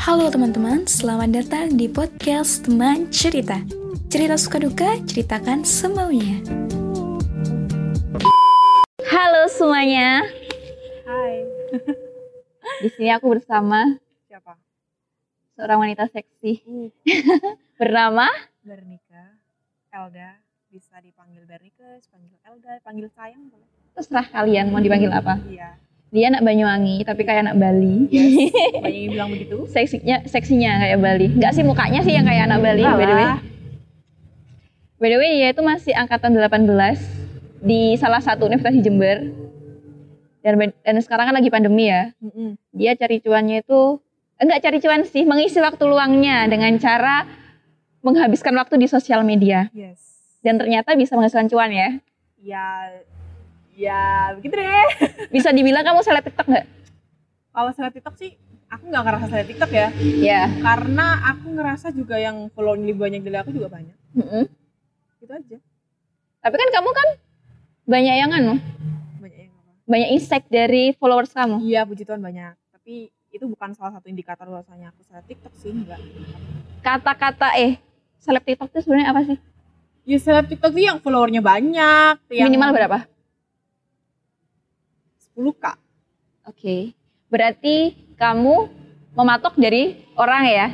Halo teman-teman, selamat datang di podcast Teman Cerita. Cerita suka duka, ceritakan semaunya. Halo semuanya. Hai. Di sini aku bersama Siapa? seorang wanita seksi bernama Bernika. Elda. Bisa dipanggil Bernika, dipanggil Elda, panggil sayang boleh. terserah kalian mau dipanggil apa. Iya. Dia anak Banyuwangi tapi kayak anak Bali. Yes. Banyak yang bilang begitu. Seksinya seksinya kayak Bali. Enggak sih mukanya sih yang kayak anak Bali by the way. Alah. By the way dia itu masih angkatan 18 di salah satu universitas di Jember. Dan, dan sekarang kan lagi pandemi ya. Dia cari cuannya itu enggak cari cuan sih, mengisi waktu luangnya dengan cara menghabiskan waktu di sosial media. Yes. Dan ternyata bisa menghasilkan cuan ya. Ya, ya begitu deh. Bisa dibilang kamu seleb TikTok nggak? Kalau saya TikTok sih, aku nggak ngerasa saya TikTok ya. Ya. Karena aku ngerasa juga yang follow lebih banyak dari aku juga banyak. Mm-mm. Gitu aja. Tapi kan kamu kan banyak yang anu, Banyak yang apa? banyak insight dari followers kamu. Iya, puji Tuhan banyak. Tapi itu bukan salah satu indikator bahwasanya aku saya TikTok sih, enggak. Kata-kata eh seleb TikTok itu sebenarnya apa sih? Ya seleb TikTok sih yang followernya banyak. Yang Minimal berapa? 10k. Oke. Berarti kamu mematok dari orang ya,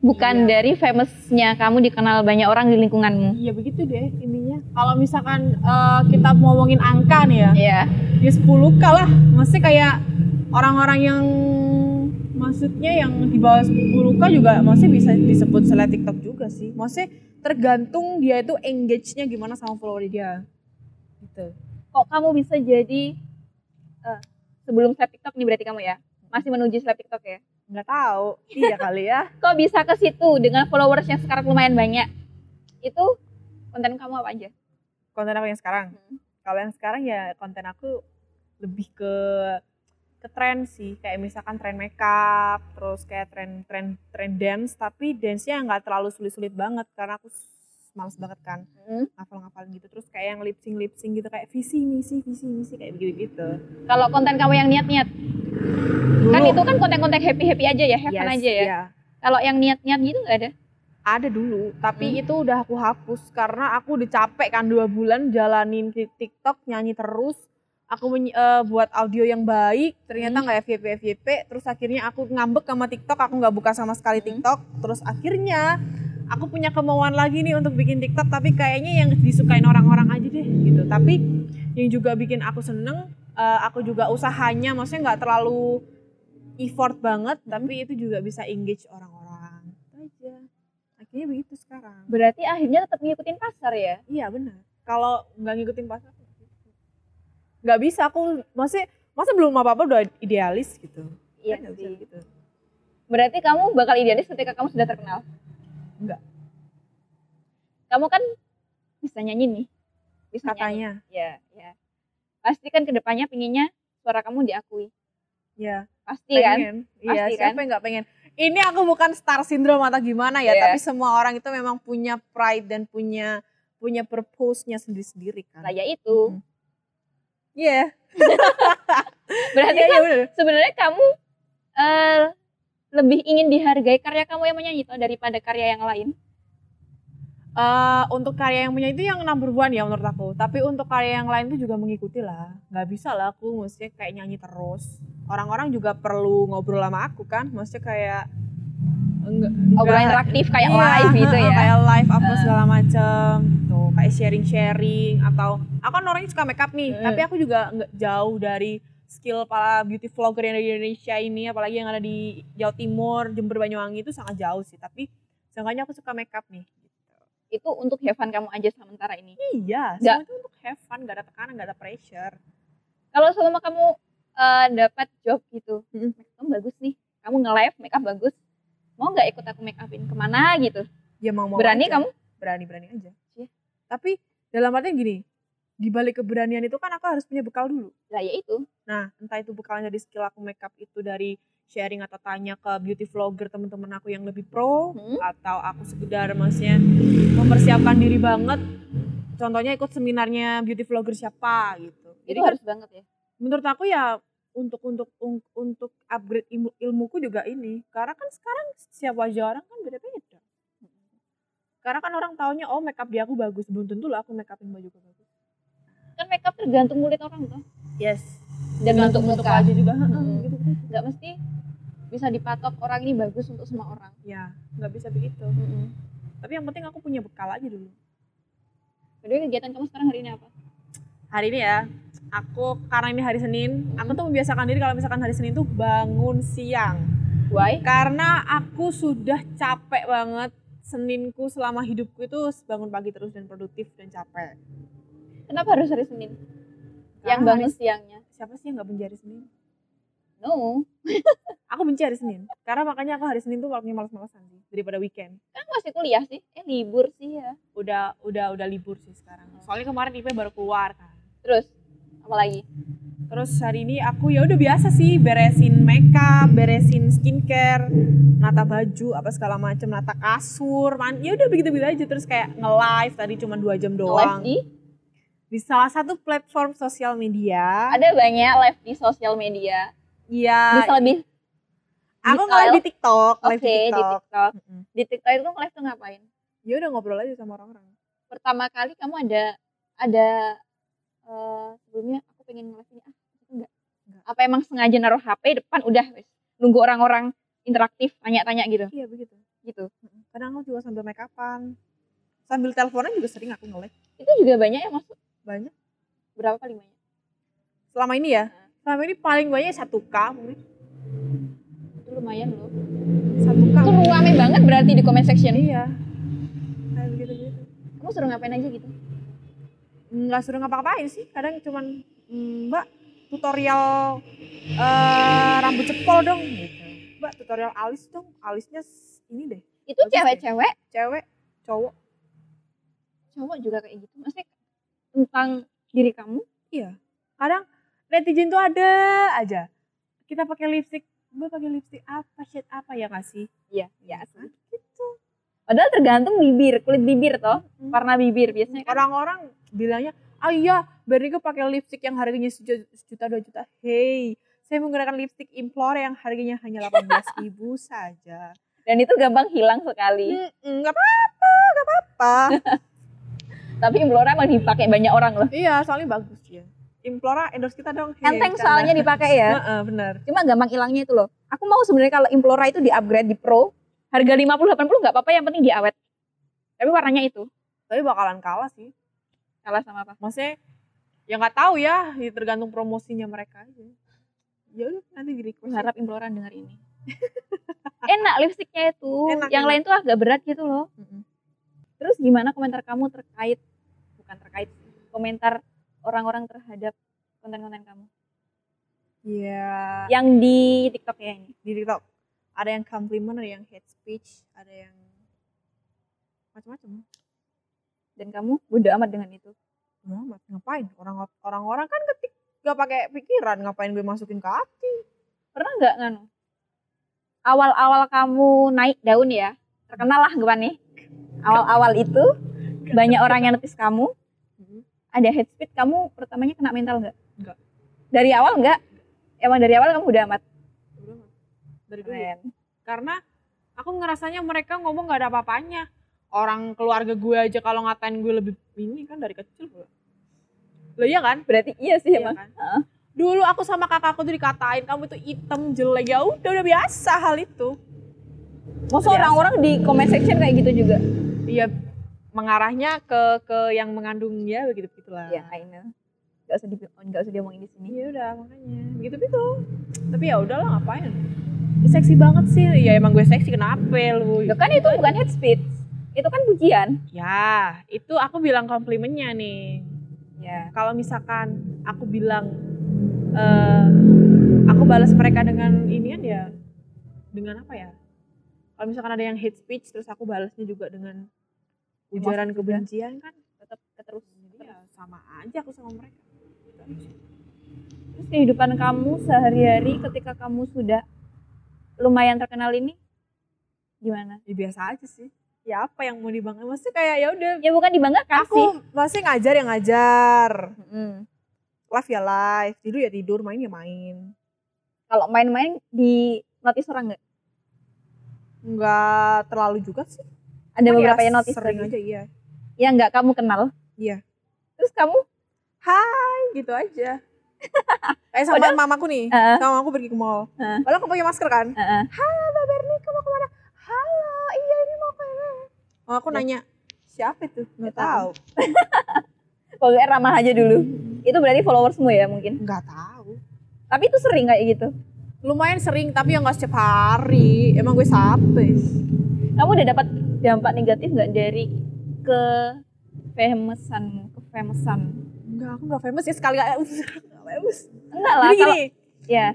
bukan Iya. dari famousnya kamu dikenal banyak orang di lingkunganmu. Iya begitu deh intinya. Kalau misalkan eh, kita mau ngomongin angka nih ya, Iya. ya 10 k lah. Maksudnya kayak orang-orang yang maksudnya yang di bawah 10 k juga maksudnya bisa disebut seleb TikTok juga sih. Maksudnya tergantung dia itu engage-nya gimana sama follower dia. Gitu. Kok kamu bisa jadi eh, sebelum seleb TikTok nih berarti kamu ya? Masih menuju seleb TikTok ya? Nggak tahu. Iya kali ya. Kok bisa ke situ dengan followers yang sekarang lumayan banyak? Itu konten kamu apa aja? Konten aku yang sekarang. Hmm. Kalau yang sekarang ya konten aku lebih ke ke tren sih kayak misalkan tren makeup terus kayak tren tren tren dance tapi dance-nya nggak terlalu sulit-sulit banget karena aku males banget kan Hmm. ngafal-ngafal gitu terus kayak yang lip sync lip sync gitu kayak visi misi visi misi kayak begitu gitu Kalau konten kamu yang niat-niat, kan itu kan konten-konten happy-happy aja ya, have fun aja ya. iya. Kalau yang niat-niat gitu nggak ada? ada dulu tapi Hmm. itu udah aku hapus karena aku udah capek kan dua bulan jalanin di TikTok nyanyi terus aku menyi- eh, buat audio yang baik ternyata Hmm. nggak FYP FYP terus akhirnya aku ngambek sama TikTok aku nggak buka sama sekali Hmm. TikTok terus akhirnya aku punya kemauan lagi nih untuk bikin TikTok tapi kayaknya yang disukain orang-orang aja deh gitu tapi yang juga bikin aku seneng eh, aku juga usahanya maksudnya nggak terlalu effort banget Hmm. tapi itu juga bisa engage orang-orang aja akhirnya begitu sekarang Berarti akhirnya tetap ngikutin pasar ya? iya benar kalau nggak ngikutin pasar nggak bisa aku masih masa belum apa apa udah idealis gitu Iya Kan sih. gitu Berarti kamu bakal idealis ketika kamu sudah terkenal? Enggak. Kamu kan bisa nyanyi nih. Bisa nyanyi. katanya Ya, ya. Pasti kan ke depannya pinginnya suara kamu diakui. ya Pasti kan? pengen iya Pasti siapa kan? yang nggak pengen ini aku bukan star syndrome atau gimana ya Iya. tapi semua orang itu memang punya pride dan punya punya purpose-nya sendiri-sendiri kan Nah, ya itu. Iya, Berarti iya kan iya bener. sebenarnya kamu eh, lebih ingin dihargai karya kamu yang menyanyi toh daripada karya yang lain. Eh, untuk karya yang punya itu yang number one ya menurut aku. Tapi untuk karya yang lain itu juga mengikuti lah. Nggak bisa lah aku mesti kayak nyanyi terus. Orang-orang juga perlu ngobrol sama aku kan. Maksudnya kayak enggak, Obrolan enggak- interaktif kayak Iya, live gitu ya. Kayak live apa Eh. segala macem gitu. Kayak sharing-sharing atau aku kan orangnya suka makeup nih, Hmm. tapi aku juga nggak jauh dari skill para beauty vlogger yang ada di Indonesia ini, apalagi yang ada di Jawa Timur, Jember, Banyuwangi itu sangat jauh sih. Tapi seenggaknya aku suka makeup nih. Itu untuk have fun kamu aja sementara ini. Iya, Nggak- semua itu untuk have fun, gak ada tekanan, gak ada pressure. Kalau selama kamu eh, dapat job gitu, Mm-mm. make up kamu bagus nih, kamu nge-live make up bagus, mau nggak ikut aku make upin ke mana gitu? Ya mau mau Berani aja. kamu? Berani-berani aja. Iya. Tapi dalam artian gini, di balik keberanian itu kan aku harus punya bekal dulu. Lah ya itu. Nah, entah itu bekalnya dari skill aku makeup itu dari sharing atau tanya ke beauty vlogger teman-teman aku yang lebih pro Hmm. atau aku sekedar maksudnya mempersiapkan diri banget. Contohnya ikut seminarnya beauty vlogger siapa gitu. Itu Jadi kan harus banget ya. menurut aku ya untuk untuk un- untuk upgrade ilmu, ilmuku juga ini karena kan sekarang siapa wajah orang kan beda-beda karena kan orang taunya oh makeup di aku bagus belum tentu lah aku makeupin baju bagus kan makeup tergantung kulit orang tuh yes. Dan bentuk bentuk muka. aja juga Mm-mm. gitu nggak mesti bisa dipatok orang ini bagus untuk semua orang. Ya nggak bisa begitu. Tapi yang penting aku punya bekal aja dulu. Jadi kegiatan kamu sekarang hari ini apa? Hari ini ya aku karena ini hari Senin aku tuh membiasakan diri kalau misalkan hari Senin tuh bangun siang. Why? Karena aku sudah capek banget Seninku selama hidupku itu bangun pagi terus dan produktif dan capek kenapa harus hari Senin? Yang Karena bangun siangnya. Siapa sih yang nggak benci hari Senin? No. Aku benci hari Senin. Karena makanya aku hari Senin tuh waktunya malas-malasan sih daripada weekend. Kan masih kuliah sih. Eh libur sih ya. Udah udah udah libur sih sekarang. Soalnya kemarin IP baru keluar kan. Terus apa lagi? Terus hari ini aku ya udah biasa sih beresin makeup beresin skincare nata baju apa segala macam nata kasur man ya udah begitu begitu aja. Terus kayak nge live tadi cuma dua jam doang. di di salah satu platform sosial media ada banyak live di sosial media Iya, bisa lebih aku nge-live di TikTok, oke live di di TikTok. TikTok Mm-mm. di TikTok itu live tuh ngapain Ya udah ngobrol aja sama orang-orang. pertama kali kamu ada ada eh, sebelumnya aku pengen nge-live ini ah enggak Enggak. apa emang sengaja naruh HP depan udah wes nunggu orang-orang interaktif tanya-tanya gitu Iya begitu. gitu Kadang aku juga sambil make upan. Sambil teleponan juga sering aku nge-live. itu juga banyak yang masuk Banyak. berapa kali banyak Selama ini ya, selama ini paling banyak satu k mungkin. itu lumayan loh Satu k. itu rame banget berarti di comment section Iya. Kayak begitu begitu. kamu suruh ngapain aja gitu Nggak suruh ngapa-ngapain sih. Kadang cuman "Mm, Mbak tutorial eh, rambut cepol dong gitu. Mbak tutorial alis dong. Alisnya ini deh. itu cewek-cewek Cewek, cowok. cowok juga kayak gitu maksudnya tentang diri kamu Iya. Kadang netizen tuh ada aja. Kita pakai lipstick, gue pakai lipstick apa, shade apa ya nggak sih? iya iya Hah? Gitu. padahal tergantung bibir kulit bibir toh Hmm. warna bibir biasanya kan Orang-orang bilangnya, ah iya, Bernigo pakai lipstick yang harganya sejuta, dua juta. Hey, saya menggunakan lipstick Implore yang harganya hanya 18 ribu saja. dan itu gampang hilang sekali Mm, Nggak apa-apa, nggak apa-apa. tapi Implora emang dipakai banyak orang loh iya, soalnya bagus ya. Implora endorse kita dong. Hey, enteng bercanda. soalnya dipakai ya Heeh, benar. cuma gampang hilangnya itu loh aku mau sebenarnya kalau Implora itu di upgrade di Pro harga 50 80 nggak apa-apa yang penting dia awet tapi warnanya itu Tapi bakalan kalah sih. kalah sama apa maksudnya ya nggak tahu ya ya tergantung promosinya mereka aja ya udah nanti di request berharap Implora dengar ini enak lipstiknya itu Enak, yang enak. lain tuh agak berat gitu loh Mm-mm. terus gimana komentar kamu terkait bukan terkait komentar orang-orang terhadap konten-konten kamu. Ya yang di TikTok ya ini? Di TikTok. Ada yang compliment ada yang hate speech ada yang macam-macam dan kamu bodo amat dengan itu? Muhammad ngapain? Orang orang-orang kan ketik gak pakai pikiran. Ngapain gue masukin ke hati? Pernah nggak nganu awal-awal kamu naik daun ya? Terkenal lah gue nih. Awal-awal itu banyak orang yang notice kamu ada head speed kamu pertamanya kena mental nggak? Nggak. dari awal nggak? Emang dari awal kamu udah amat? Udah, Mat. dari dulu. Keren. Karena aku ngerasanya mereka ngomong gak ada apa-apanya. Orang keluarga gue aja kalau ngatain gue lebih ini kan dari kecil gue. Lo iya kan? Berarti iya sih Iya emang. kan? Dulu aku sama kakakku tuh dikatain kamu tuh hitam jelek. Ya udah udah biasa hal itu. Masa orang-orang di comment section kayak gitu juga? Iya mengarahnya ke ke yang mengandung ya begitu begitulah. ya I know nggak usah di nggak usah diomongin di sini Iya udah makanya begitu begitu. Tapi ya udahlah ngapain? Ih, seksi banget sih. Ya emang gue seksi kenapa lu? Loh, kan itu bukan head speed itu kan pujian Ya itu aku bilang komplimennya nih. ya Kalau misalkan aku bilang eh aku balas mereka dengan inian ya dengan apa ya? Kalau misalkan ada yang hate speech terus aku balasnya juga dengan ujaran juga. kebencian kan tetap terus ya sama aja aku sama mereka. Terus kehidupan kamu sehari-hari ketika kamu sudah lumayan terkenal ini gimana Ya biasa aja sih. Ya apa yang mau dibanggain? Maksudnya kayak ya udah ya bukan dibanggakan sih aku masih ngajar ya ngajar. Mm. Live ya live, tidur ya tidur, main ya main. Kalau main-main di notice orang nggak? Nggak terlalu juga sih. Ada Cuma beberapa ya yang notice sering aja iya. Yang nggak kamu kenal. Iya. Terus kamu Hai gitu aja. Kayak sama Padahal- mamaku nih, Heeh. sama aku pergi ke mall. Heeh. Padahal aku pakai masker kan. Heeh. Halo Mbak Berni, kamu ke mana? Halo, iya ini mau ke mana? Oh, aku Ya. nanya, siapa itu? Nggak tahu. pokoknya ramah aja dulu. Itu berarti followersmu ya mungkin. Nggak tahu. Tapi itu sering kayak gitu. Lumayan sering, tapi yang nggak setiap hari. Emang gue sapes. Kamu udah dapat dampak negatif nggak dari ke famousanmu, ke famousan? Enggak, aku nggak famous ya sekali nggak famous. Enggak lah, Jadi kalau gini, ya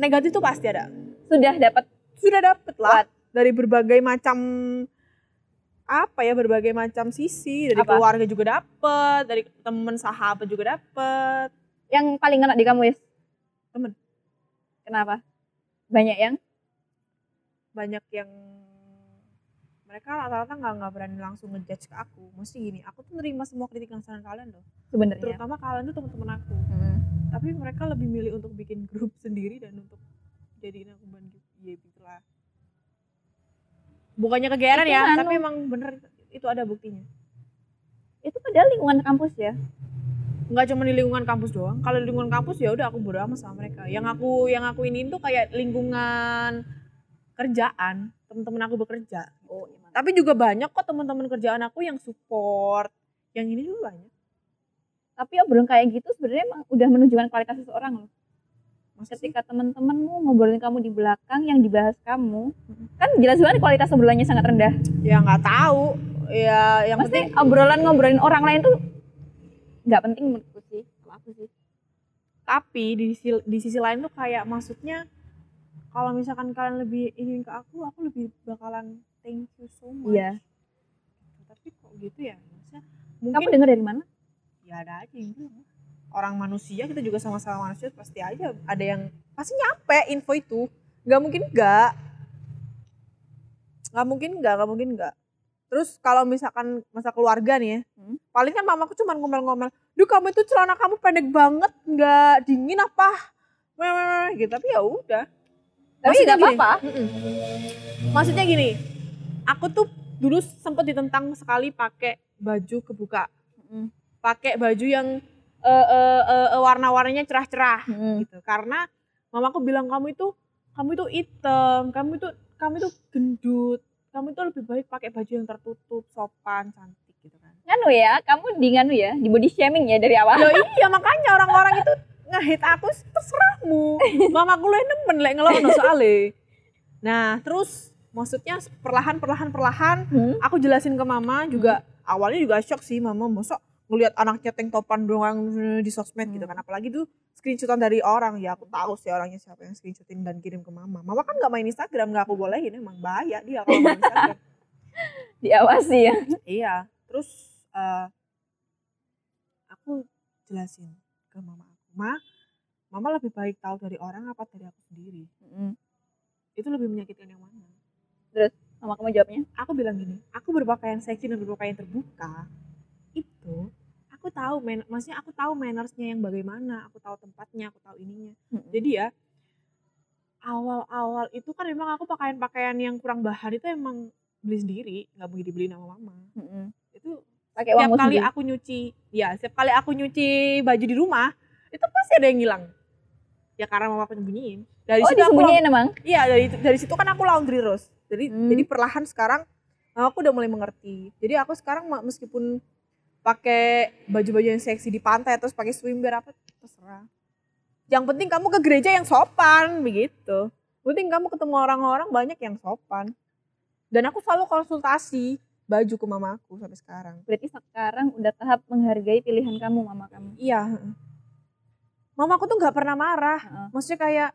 negatif tuh pasti ada. sudah dapat Sudah dapet lah. What? Dari berbagai macam apa ya berbagai macam sisi dari Apa? keluarga juga dapet dari temen sahabat juga dapet yang paling enak di kamu ya? Temen. Kenapa? Banyak yang banyak yang mereka rata-rata nggak nggak berani langsung ngejudge ke aku. Mesti gini aku tuh nerima semua kritik dan saran kalian loh. Sebenarnya. terutama kalian tuh teman-teman aku. Hmm. tapi mereka lebih milih untuk bikin grup sendiri dan untuk jadiin aku bahan gitu. Ya gitulah bukannya kegeeran ya tapi emang bener itu ada buktinya. Itu padahal lingkungan kampus ya. nggak cuma di lingkungan kampus doang. Kalau di lingkungan kampus ya udah aku bodo amat sama mereka. Yang aku yang aku ini tuh kayak lingkungan kerjaan teman-teman aku bekerja Oh, iya. tapi juga banyak kok teman-teman kerjaan aku yang support yang ini juga banyak Tapi obrolan kayak gitu sebenarnya emang udah menunjukkan kualitas seseorang loh. Sih? Ketika teman-temanmu ngobrolin kamu di belakang yang dibahas kamu, kan jelas banget kualitas obrolannya sangat rendah. ya nggak tahu ya yang penting Maksudnya obrolan ngobrolin orang lain tuh nggak penting menurutku sih. Kalau aku sih. tapi di sisi, di sisi lain tuh kayak maksudnya kalau misalkan kalian lebih ingin ke aku aku lebih bakalan thank you so much. Iya. tapi kok gitu ya? Maksudnya Kamu mungkin dengar dari mana? ya ada aja yang bilang. Orang manusia kita juga sama-sama manusia pasti aja ada yang pasti nyampe info itu. Nggak mungkin nggak. Nggak mungkin nggak nggak mungkin nggak. Terus kalau misalkan masa keluarga nih ya Hmm. paling kan mamaku cuma ngomel-ngomel duh kamu itu celana kamu pendek banget nggak dingin apa? Gitu. Tapi ya udah Tapi Maksudnya nggak gini, apa-apa. maksudnya gini aku tuh dulu sempet ditentang sekali pakai baju kebuka Mm. pakai baju yang eh, eh, eh, eh, warna-warnanya cerah-cerah Mm. gitu karena mamaku bilang kamu itu kamu itu hitam kamu itu kamu itu gendut kamu itu lebih baik pakai baju yang tertutup sopan cantik gitu kan Nganu ya, kamu di nganu ya, di body shaming ya dari awal. Loh iya makanya orang-orang itu ngehit aku terserahmu mamaku lu nemen lek ngelokno soalnya nah terus maksudnya perlahan perlahan Hmm. aku jelasin ke mama juga awalnya juga shock sih mama masa ngelihat anaknya tank topan doang di sosmed gitu Hmm. kan apalagi tuh screenshotan dari orang ya aku tahu sih orangnya siapa yang screenshotin dan kirim ke mama mama kan nggak main Instagram nggak aku bolehin emang bahaya dia kalau main Instagram Diawasi ya. iya terus eh, aku jelasin ke mama ma mama lebih baik tahu dari orang apa dari aku sendiri Mm. itu lebih menyakitkan yang mana Sama kamu jawabnya? aku bilang gini, aku berpakaian seksi dan berpakaian terbuka, itu aku tahu, man, maksudnya aku tahu mannersnya yang bagaimana, aku tahu tempatnya, aku tahu ininya. Mm-mm. Jadi ya awal-awal itu kan memang aku pakaian-pakaian yang kurang bahan itu emang beli sendiri, nggak begitu dibeliin sama mama. Mm-mm. Itu Pakai setiap kali sendiri. aku nyuci, ya setiap kali aku nyuci baju di rumah, itu pasti ada yang hilang. Ya karena mama penyembunyiin. Dari Oh situ aku emang? Iya dari dari situ kan aku laundry rose. Jadi Hmm. jadi perlahan sekarang aku udah mulai mengerti. Jadi aku sekarang meskipun pakai baju-baju yang seksi di pantai terus pakai swimwear apa terserah. Yang penting kamu ke gereja yang sopan begitu. Penting kamu ketemu orang-orang banyak yang sopan. Dan aku selalu konsultasi baju ke mamaku sampai sekarang. Berarti sekarang udah tahap menghargai pilihan kamu, mama kamu. Iya. Mamaku tuh nggak pernah marah. Maksudnya kayak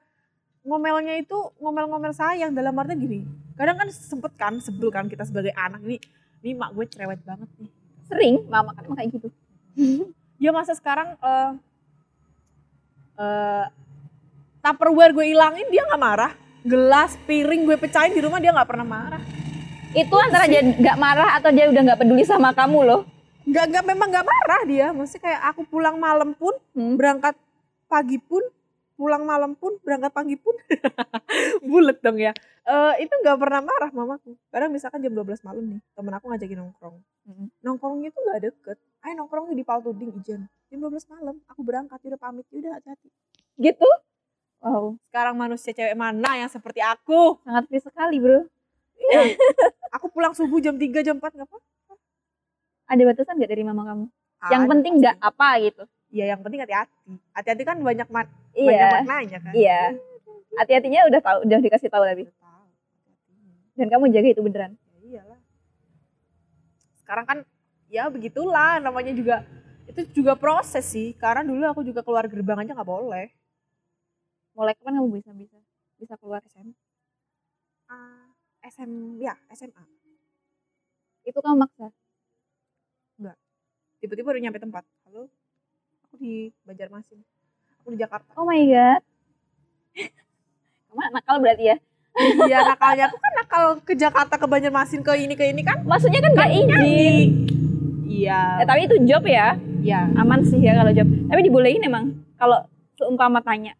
ngomelnya itu ngomel-ngomel sayang dalam artian gini kadang kan sempet kan sebel kan kita sebagai anak ini ini mak gue cerewet banget nih Sering, mama kan emang kayak gitu. ya masa sekarang eh eh tupperware gue ilangin dia nggak marah gelas piring gue pecahin di rumah dia nggak pernah marah Itu antara dia nggak marah atau dia udah nggak peduli sama kamu loh. nggak nggak memang nggak marah dia maksudnya kayak aku pulang malam pun Hmm. berangkat pagi pun pulang malam pun berangkat pagi pun bulet dong ya. Eh itu nggak pernah marah mamaku. Kadang misalkan jam 12 malam nih temen aku ngajakin nongkrong. Nongkrongnya tuh nggak deket. Ayo nongkrongnya di Paltuding Ijen. Jam 12 malam aku berangkat udah pamit. Udah hati-hati. Gitu? Wow, sekarang manusia cewek mana yang seperti aku? Sangat free sekali bro. aku pulang subuh jam 3 jam 4 nggak apa Ada batasan gak dari mama kamu? yang Ada penting nggak apa gitu. Iya yang penting hati-hati. Hati-hati kan banyak ma- banyak Iya, maknanya kan? Iya. Hati-hatinya udah tahu, udah dikasih tahu tapi. Dan kamu jaga itu beneran. ya iyalah. Sekarang kan ya begitulah namanya juga itu juga proses sih. Karena dulu aku juga keluar gerbang aja nggak boleh. Mulai kapan kamu bisa bisa bisa keluar SM Ah, SM ya SMA Itu kamu maksa. tiba-tiba udah nyampe tempat. Halo aku di Banjarmasin. Aku di Jakarta. Oh my god. kamu nakal berarti ya? iya nakalnya. Aku kan nakal ke Jakarta ke Banjarmasin ke ini ke ini kan. Maksudnya kan nggak izin. iya. Ya, tapi itu job ya, iya. Aman sih ya kalau job. Tapi dibolehin emang kalau seumpama tanya.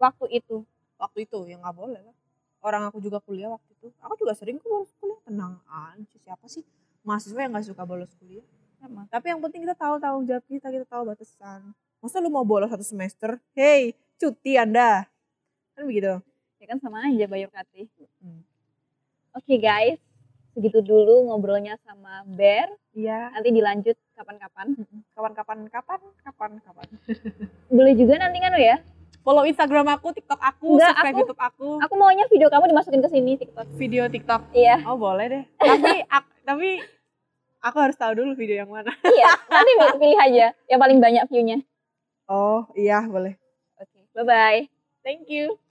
Waktu itu. waktu itu ya nggak boleh lah. Orang aku juga kuliah waktu itu. Aku juga sering kok bolos kuliah. Tenang aja siapa sih? Mahasiswa yang nggak suka bolos kuliah Sama. tapi yang penting kita tahu tanggung jawab kita kita tahu batasan masa lu mau bolos satu semester hey cuti anda kan begitu Ya kan sama aja bayar UKT. Hmm. Oke guys, segitu dulu ngobrolnya sama Bear. iya Nanti dilanjut kapan-kapan. kapan-kapan kapan kapan kapan Boleh juga nanti kan ya. follow instagram aku tiktok aku Enggak, subscribe aku- youtube aku Aku maunya video kamu dimasukin ke sini TikTok. video tiktok Iya, oh boleh deh tapi tapi aku harus tahu dulu video yang mana iya. Nanti pilih aja yang paling banyak view-nya. oh iya boleh Oke, bye bye. thank you